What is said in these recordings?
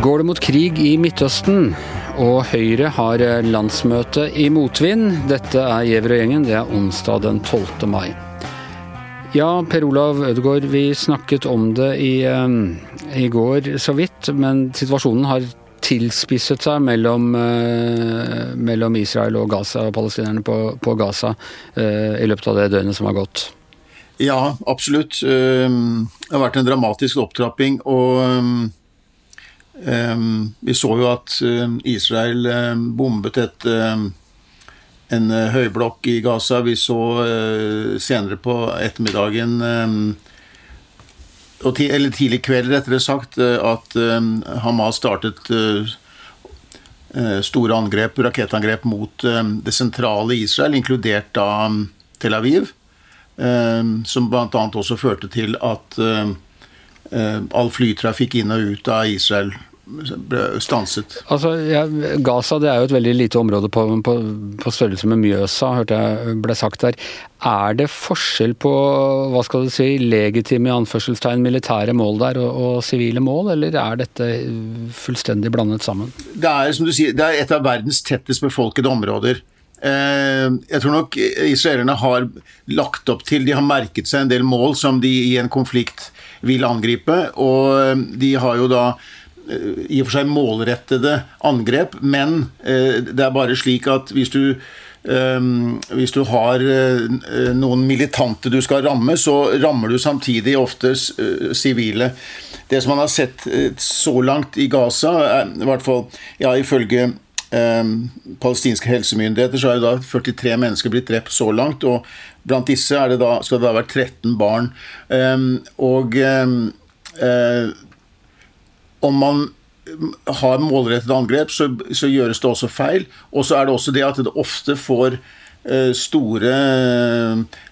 Går det mot krig i Midtøsten, og Høyre har landsmøte i motvind? Dette er Giæver og gjengen, det er onsdag den 12. mai. Ja, Per Olav Ødegaard, vi snakket om det i, i går så vidt, men situasjonen har tilspisset seg mellom, mellom Israel og Gaza og palestinerne på, på Gaza i løpet av det døgnet som har gått. Ja, absolutt. Det har vært en dramatisk opptrapping. og vi så jo at Israel bombet et, en høyblokk i Gaza. Vi så senere på ettermiddagen eller tidlig kveld, rettere sagt, at Hamas startet store angrep, rakettangrep mot det sentrale Israel, inkludert da Tel Aviv. Som bl.a. også førte til at all flytrafikk inn og ut av Israel ble stanset. Altså, ja, Gaza det er jo et veldig lite område på, på, på størrelse med Mjøsa, hørte jeg ble sagt der. Er det forskjell på hva skal du si, legitime i anførselstegn militære mål der og sivile mål, eller er dette fullstendig blandet sammen? Det er som du sier, det er et av verdens tettest befolkede områder. Jeg tror nok israelerne har lagt opp til De har merket seg en del mål som de i en konflikt vil angripe. Og de har jo da i og for seg målrettede angrep, men det er bare slik at hvis du hvis du har noen militante du skal ramme, så rammer du samtidig ofte sivile. Det som man har sett så langt i Gaza, er, i hvert fall ja, ifølge eh, palestinske helsemyndigheter, så er det da 43 mennesker blitt drept så langt. Og blant disse det da, skal det da være 13 barn. Eh, og eh, om man har målrettede angrep, så, så, gjøres det også feil. Og så er det også det at det ofte får store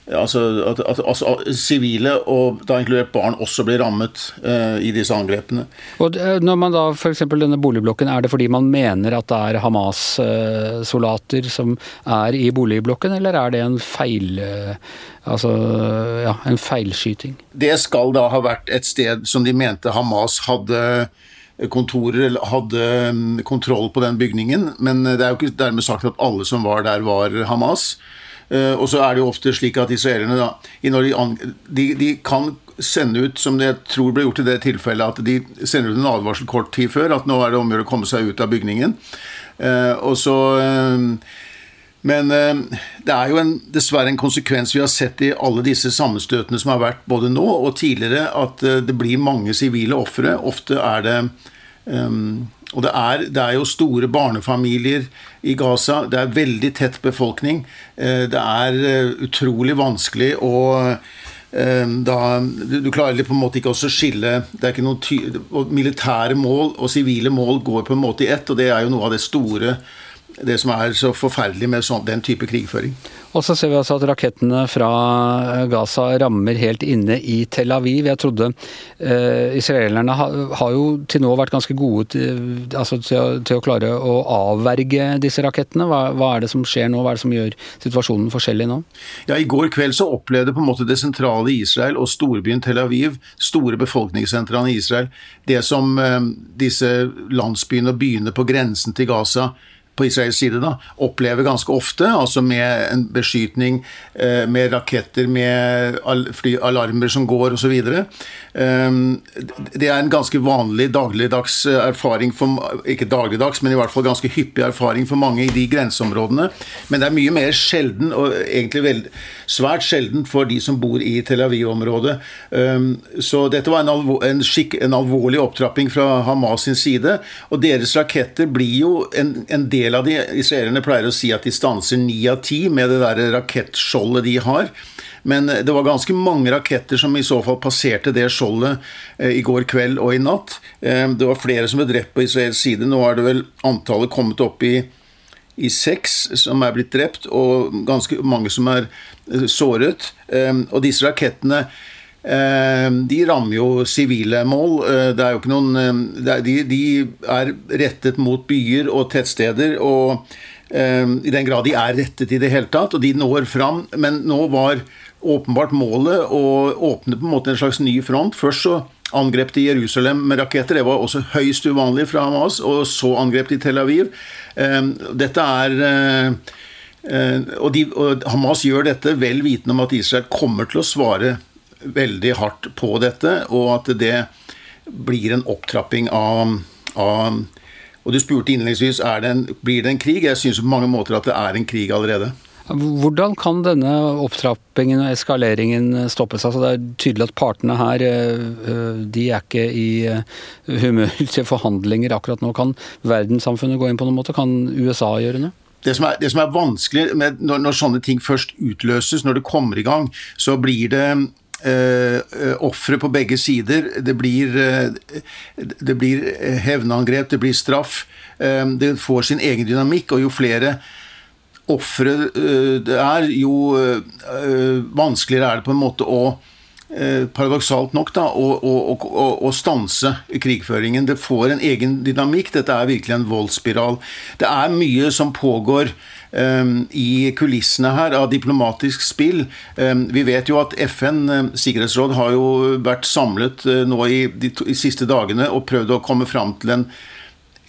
Altså at, at altså, sivile, og da inkludert barn, også blir rammet uh, i disse angrepene. Og Når man da f.eks. denne boligblokken, er det fordi man mener at det er Hamas-soldater som er i boligblokken, eller er det en feil Altså, ja, en feilskyting? Det skal da ha vært et sted som de mente Hamas hadde kontorer eller hadde kontroll på den bygningen. Men det er jo ikke dermed sagt at alle som var der, var Hamas. Og så er det jo ofte slik at israelerne da, de, de, kan sende ut, som jeg tror ble gjort i det tilfellet, at de sender ut en advarsel kort tid før at nå er det om å komme seg ut av bygningen. Og så men det er jo en, dessverre en konsekvens vi har sett i alle disse sammenstøtene som har vært både nå og tidligere, at det blir mange sivile ofre. Ofte er det um, Og det er, det er, jo store barnefamilier i Gaza. Det er veldig tett befolkning. Det er utrolig vanskelig å da, du klarer på en måte ikke å skille det er ikke noen Militære mål og sivile mål går på en måte i ett, og det er jo noe av det store det som er så forferdelig med sånn, den type krigføring. Og så ser vi altså at rakettene fra Gaza rammer helt inne i Tel Aviv. Jeg trodde eh, israelerne har, har, jo til nå vært ganske gode til, altså til, å, til å, klare å avverge disse rakettene. Hva, hva, er det som skjer nå? Hva er det som gjør situasjonen forskjellig nå? Ja, I går kveld så opplevde på en måte det sentrale Israel og storbyen Tel Aviv, store befolkningssentrene i Israel, det som eh, disse landsbyene og byene på grensen til Gaza på israelsk side da, opplever ganske ofte, altså med en beskytning eh, med raketter, med alarmer som går osv. Ehm, det er en ganske vanlig dagligdags erfaring, for, ikke dagligdags, men i hvert fall ganske hyppig erfaring for mange i de grenseområdene. Men det er mye mer sjelden, og egentlig veld, svært sjeldent for de som bor i Tel Aviv-området. Ehm, så dette var en, alvor, en, skikk, en, alvorlig opptrapping fra Hamas sin side, og deres raketter blir jo en, en del av de israelerne pleier å si at de stanser ni av ti med det der rakettskjoldet de har. Men det var ganske mange raketter som i så fall passerte det skjoldet eh, i går kveld og i natt. Eh, det var flere som ble drept på israelsk side. Nå er det vel antallet kommet opp i, i seks som er blitt drept, og ganske mange som er eh, såret. Og disse rakettene de rammer jo sivile mål. Det er jo ikke noen de, de er rettet mot byer og tettsteder. og I den grad de er rettet i det hele tatt, og de når fram. Men nå var åpenbart målet å åpne på en måte en slags ny front. Først så angrep de Jerusalem med raketter. Det var også høyst uvanlig fra Hamas. Og så angrep de Tel Aviv. Dette er og, de, og Hamas gjør dette vel vitende om at Israel kommer til å svare veldig hardt på dette, og at det blir en opptrapping av, av og Du spurte innledningsvis er det en, blir det en krig. Jeg syns på mange måter at det er en krig allerede. Hvordan kan denne opptrappingen og eskaleringen stoppes? Altså det er tydelig at partene her eh, eh, de er ikke i eh, humør til forhandlinger akkurat nå. Kan verdenssamfunnet gå inn på noen måte? Kan USA gjøre noe? Det som, er, det som er vanskelig når, når, sånne ting først utløses, når det kommer i gang, så blir det Uh, ofre på begge sider. Det blir, det blir hevnangrep, det blir straff. Det får sin egen dynamikk, og jo flere ofre det er, jo vanskeligere er det på en måte å paradoksalt nok da, å, å, å, å, stanse krigføringen. Det får en egen dynamikk. Dette er virkelig en voldsspiral. Det er mye som pågår i kulissene her av diplomatisk spill. Vi vet jo at FN, eh, sikkerhetsråd, har jo vært samlet eh, nå i de, to, i siste dagene og prøvd å komme fram til en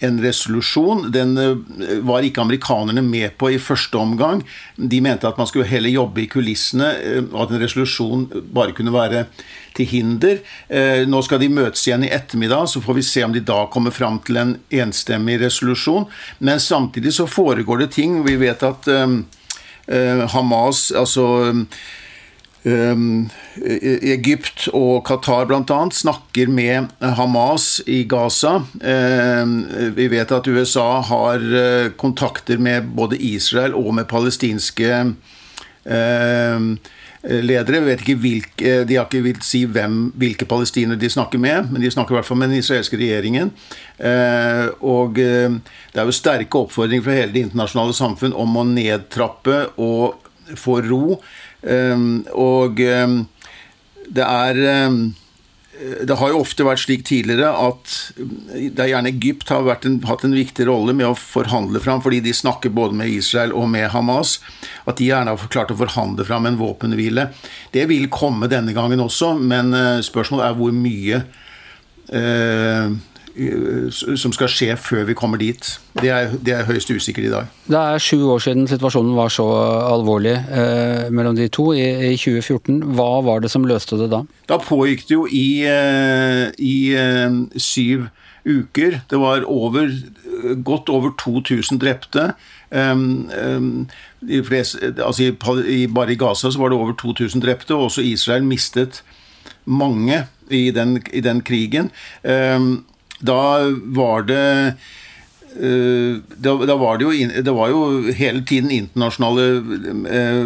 en resolusjon. Den eh, var ikke amerikanerne med på i første omgang. De mente at man skulle heller jobbe i kulissene, og at en resolusjon bare kunne være til hinder. Eh, nå skal de møtes igjen i ettermiddag, så får vi se om de da kommer fram til en enstemmig resolusjon. Men samtidig så foregår det ting. Vi vet at Hamas, altså Egypt og Qatar bl.a. snakker med Hamas i Gaza. Um, vi vet at USA har kontakter med både Israel og med palestinske um, ledere. vet ikke hvilke, de har ikke villet si hvem, hvilke palestinere de snakker med, men de snakker i hvert fall med den israelske regjeringen. Eh, og eh, det er jo sterke oppfordringer fra hele det internasjonale samfunn om å nedtrappe og få ro. Eh, og det er det har jo ofte vært slik tidligere at det er gjerne Egypt har en, hatt en viktig rolle med å forhandle fram, fordi de snakker både med Israel og med Hamas, at de gjerne har klart å forhandle fram en våpenhvile. Det vil komme denne gangen også, men eh, spørsmålet er hvor mye eh, som skal skje før vi kommer dit. Det er, det er høyst usikkert i dag. Det er sju år siden situasjonen var så alvorlig eh, mellom de to, i, i, 2014. Hva var det som løste det da? Da pågikk det jo i, eh, i eh, syv uker. Det var over, godt over 2000 drepte. Um, um, fleste, altså i, bare i Gaza så var det over 2000 drepte, og også Israel mistet mange i den, i den krigen. Um, da var det eh, da, da, var det, jo, det var jo hele tiden internasjonale eh,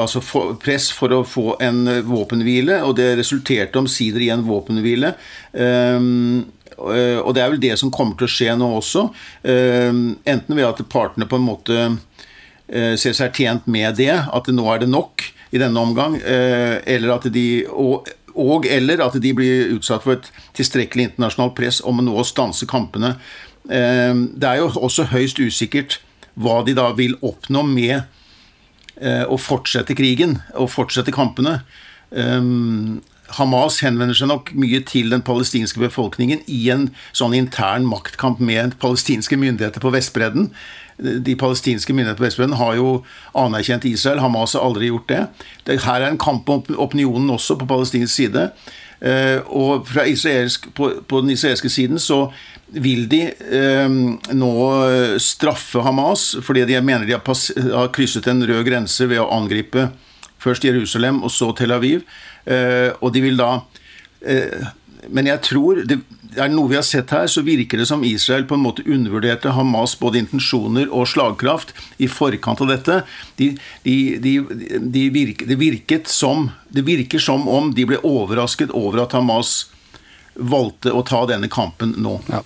altså for, press for å få en våpenhvile, og det resulterte omsider i en våpenhvile. Eh, og det er vel det som kommer til å skje nå også. Eh, enten ved at partene på en måte eh, ser seg tjent med det, at nå er det nok i denne omgang, eh, eller at de og, og eller at de blir utsatt for et tilstrekkelig internasjonalt press om nå å stanse kampene. Ehm, det er jo også høyst usikkert hva de da vil oppnå med eh, å fortsette krigen og fortsette kampene. Ehm, Hamas henvender seg nok mye til den palestinske befolkningen i en sånn intern maktkamp med palestinske myndigheter på Vestbredden de palestinske myndighetene på Vestbredden har jo anerkjent Israel. Hamas har aldri gjort det. det her er en kamp om opinionen også på palestinsk side. Eh, og israelsk, på, på, den israelske siden så vil de eh, nå straffe Hamas fordi de mener de har, pass, har, krysset en rød grense ved å angripe først Jerusalem og så Tel Aviv. Eh, og de vil da eh, Men jeg tror det, er det noe vi har sett her, så virker det som Israel på en måte undervurderte Hamas både intensjoner og slagkraft i forkant av dette. De, de, de, virket, det, virket som, det virker som om de ble overrasket over at Hamas valgte å ta denne kampen nå. Ja,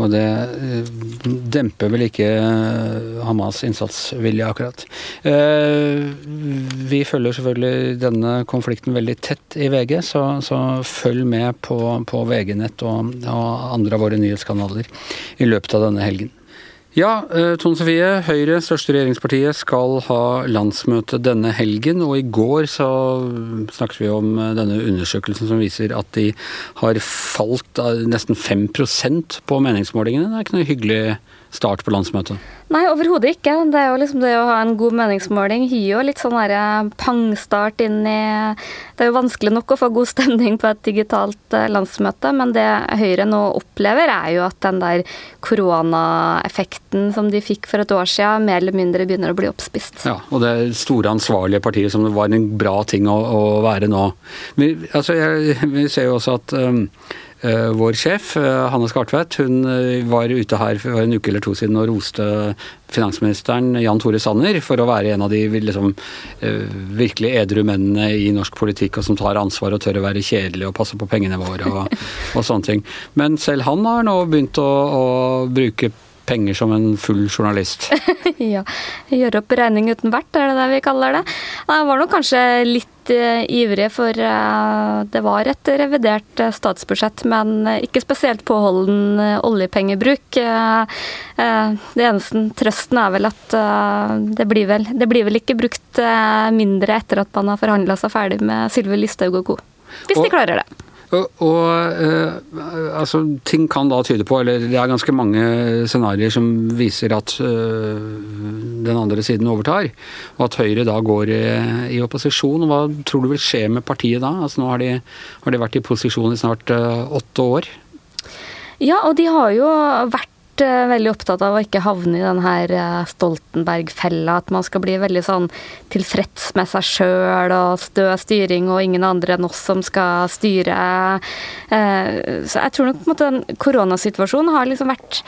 og det eh, demper vel ikke eh, Hamas innsatsvilje, akkurat. Eh, vi følger selvfølgelig denne konflikten veldig tett i VG, så, så følg med på, på VG-nett og, og andre av våre nyhetskanaler i løpet av denne helgen. Ja, eh, Tone Sofie. Høyre, største regjeringspartiet, skal ha landsmøte denne helgen. Og i går så snakket vi om eh, denne undersøkelsen som viser at de har falt nesten 5% på meningsmålingene. Det er ikke noe hyggelig start på landsmøtet? Nei, overhodet ikke. Det er jo liksom det å ha en god meningsmåling gir jo litt sånn eh, pangstart inn i Det er jo vanskelig nok å få god stemning på et digitalt eh, landsmøte, men det Høyre nå opplever, er jo at den der koronaeffekten som de fikk for et år siden, mer eller mindre begynner å bli oppspist. Ja, og det store ansvarlige partiet som det var en bra ting å, å være nå. Vi, altså, jeg, vi ser jo også at um, vår sjef, eh, Hanne Skartvedt, hun eh, var ute her for en uke eller to siden og roste finansministeren Jan Tore Sanner for å være en av de liksom, virkelig edru mennene i norsk politikk, og som tar ansvar og tør å være kjedelig og passe på pengene våre og, og sånne ting. Men selv han har nå begynt å, å bruke penger som en full journalist. ja. Gjøre opp regning uten vert, er det det vi kaller det. Det var nok kanskje litt uh, ivrig, for uh, det var et revidert uh, statsbudsjett, men ikke spesielt påholden oljepengebruk. det eneste trøsten er vel at det blir vel, det blir vel ikke brukt mindre etter at man har forhandla seg ferdig med Sylvi Listhaug og co. Hvis de klarer det. Og, og uh, altså, ting kan da tyde på, eller det er ganske mange scenarioer som viser at den andre siden overtar, og at Høyre da går i, i, opposisjon. Hva tror du vil skje med partiet da? Altså, nå har de, har de vært i posisjon i snart uh, åtte år. Ja, og de har jo vært Eh, veldig opptatt av å ikke havne i den her eh, Stoltenberg-fella. At man skal bli veldig sånn tilfreds med seg sjøl og stø styring og ingen andre enn oss som skal styre. Eh, så jeg tror nok på en måte den koronasituasjonen har liksom vært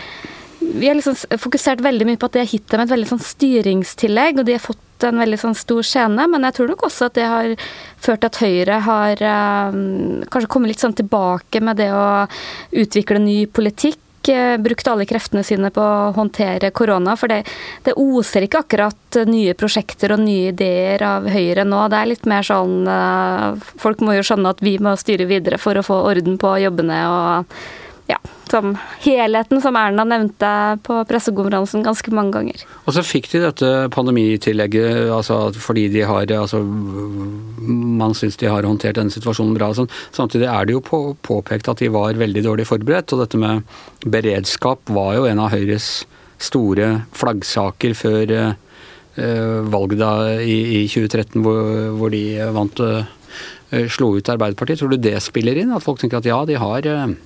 vi har liksom fokusert veldig mye på at det har gitt dem et veldig sånn styringstillegg, og de har fått en veldig sånn stor scene, men jeg tror nok også at det har ført til at Høyre har um, kanskje kommet litt sånn tilbake med det å utvikle ny politikk brukt alle kreftene sine på å håndtere korona. For det, det, oser ikke akkurat nye prosjekter og nye ideer av Høyre nå. Det er litt mer sånn eh, Folk må jo skjønne at vi må styre videre for å få orden på jobbene og ja, som helheten som Erna nevnte på pressekonferansen ganske mange ganger. Og så fikk de dette pandemitillegget altså fordi de har altså, Man syns de har håndtert denne situasjonen bra. Sånn. Samtidig er det jo på, påpekt at de var veldig dårlig forberedt. Og dette med beredskap var jo en av Høyres store flaggsaker før uh, valget da, i, i, 2013, hvor, hvor de vant uh, slo ut Arbeiderpartiet. Tror du det spiller inn? At folk tenker at ja, de har uh,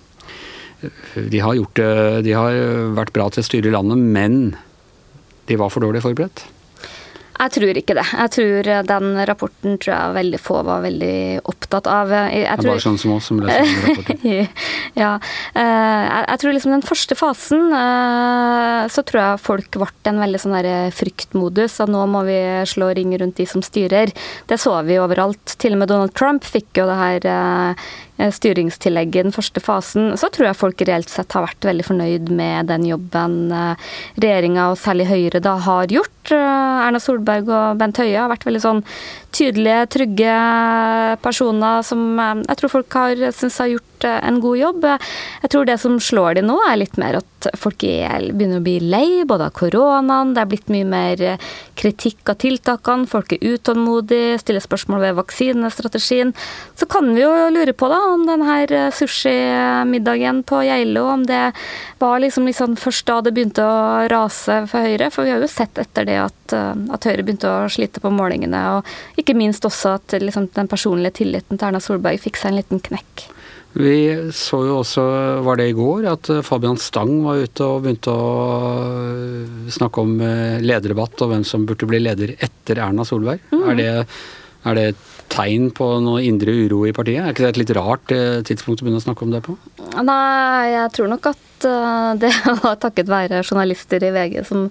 de har, gjort, de har vært bra til å styre landet, men de var for dårlig forberedt? Jeg tror ikke det. Jeg tror Den rapporten tror jeg veldig få var veldig opptatt av. Jeg tror, det er bare sånn som oss som leser rapporten. ja. Eh, jeg tror liksom den første fasen eh, så tror jeg folk ble en veldig sånn fryktmodus. Og nå må vi slå ring rundt de som styrer. Det så vi overalt. Til og med Donald Trump fikk jo det her Eh, styringstillegget i den første fasen, så tror jeg folk reelt sett har vært veldig fornøyd med den jobben eh, regjeringa, og særlig Høyre, da har gjort. Eh, Erna Solberg og Bent Høie har vært veldig sånn tydelige, trygge personer som jeg tror folk har syns har gjort en god jobb. Jeg tror det som slår de nå, er litt mer at folk er, begynner å bli lei både av koronaen, det er blitt mye mer kritikk av tiltakene, folk er utålmodige, stiller spørsmål ved vaksinestrategien. Så kan vi jo lure på da, om denne sushimiddagen på Geilo, om det var liksom, liksom først da det begynte å rase for Høyre. For vi har jo sett etter det at, at Høyre begynte å slite på målingene, og ikke minst også at liksom, den personlige tilliten til Erna Solberg fikk seg en liten knekk. Vi så jo også, var det i går, at Fabian Stang var ute og begynte å snakke om eh, lederdebatt og hvem som burde bli leder etter Erna Solberg. Mm. Er, det, er det et tegn på noe indre uro i partiet? Er ikke det et litt rart eh, tidspunkt å begynne å snakke om det på? Nei, jeg tror nok at eh, det var takket være journalister i VG som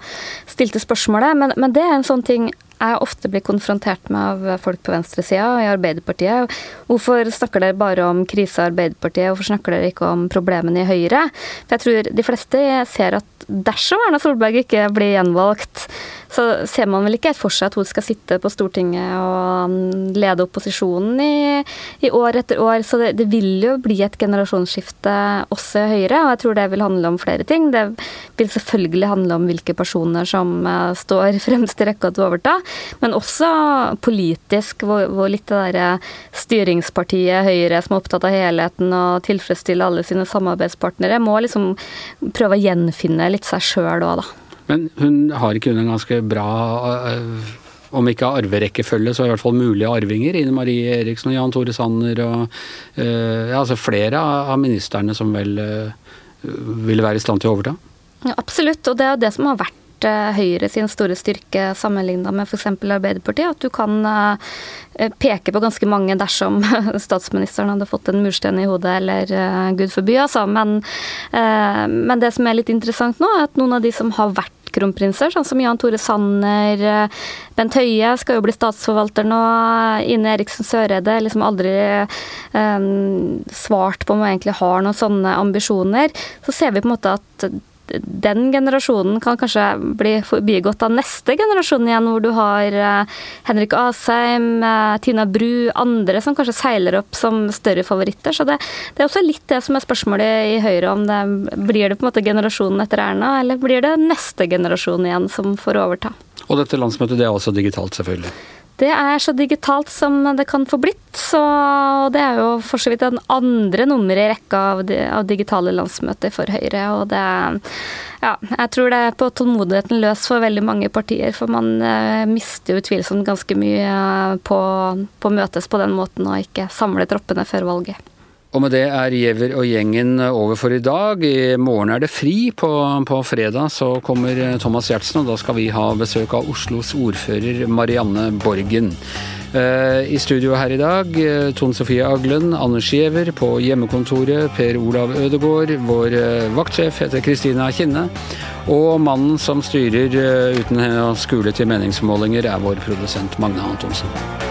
stilte spørsmålet. Men, men det er en sånn ting jeg ofte blir konfrontert med av folk på venstresida i Arbeiderpartiet. Hvorfor snakker dere bare om krisa i Arbeiderpartiet, hvorfor snakker dere ikke om problemene i Høyre? For jeg tror de fleste ser at dersom Erna Solberg ikke blir gjenvalgt, så ser man vel ikke helt for seg at hun skal sitte på Stortinget og um, lede opposisjonen i, i år etter år. Så det, det, vil jo bli et generasjonsskifte også i Høyre, og jeg tror det vil handle om flere ting. Det vil selvfølgelig handle om hvilke personer som uh, står fremst i rekka til å overta, men også politisk, hvor, hvor litt det derre styringspartiet Høyre som er opptatt av helheten og tilfredsstille alle sine samarbeidspartnere, må liksom prøve å gjenfinne litt seg sjøl òg, da. Men hun har ikke hun en ganske bra uh om ikke arverekkefølge, så i hvert fall mulige arvinger. Ine Marie Eriksen og Jan Tore Sanner og uh, ja, altså flere av ministrene som vel uh, ville være i stand til å overta? Ja, absolutt, og det er det som har vært eh, Høyre sin store styrke sammenligna med f.eks. Arbeiderpartiet. At du kan peke på ganske mange dersom statsministeren hadde fått en murstein i hodet, eller gud forby, altså. Men, men det som er litt interessant nå, er at noen av de som har vært kronprinser, sånn som Jan Tore Sanner. Eh, Bent Høie skal jo bli statsforvalter nå. Ine Eriksen Søreide liksom aldri um, svart på om hun egentlig har noen sånne ambisjoner. Så ser vi på en måte at den generasjonen kan kanskje bli forbigått av neste generasjon igjen, hvor du har eh, Henrik Asheim, eh, Tina Bru, andre som kanskje seiler opp som større favoritter. Så det, det er også litt det som er spørsmålet i Høyre, om det blir det på en måte generasjonen etter Erna, eller blir det neste generasjon igjen som får overta. Og dette landsmøtet det er også digitalt, selvfølgelig? Det er så digitalt som det kan få blitt. Så det er jo for så vidt den andre nummeret i rekka av, av, digitale landsmøter for Høyre. Og det Ja, jeg tror det er på tålmodigheten løs for veldig mange partier. For man eh, mister jo utvilsomt ganske mye på å møtes på den måten og ikke samle troppene før valget. Og med det er Giæver og gjengen over for i dag. I morgen er det fri. På, på, fredag så kommer Thomas Giertsen, og da skal vi ha besøk av Oslos ordfører Marianne Borgen. Eh, I studio her i dag eh, Tone Sofie Aglen, Anders Giæver. På hjemmekontoret Per Olav Ødegård. Vår eh, vaktsjef heter Kristina Kinne. Og mannen som styrer uten å skule til meningsmålinger, er vår produsent Magne Antonsen.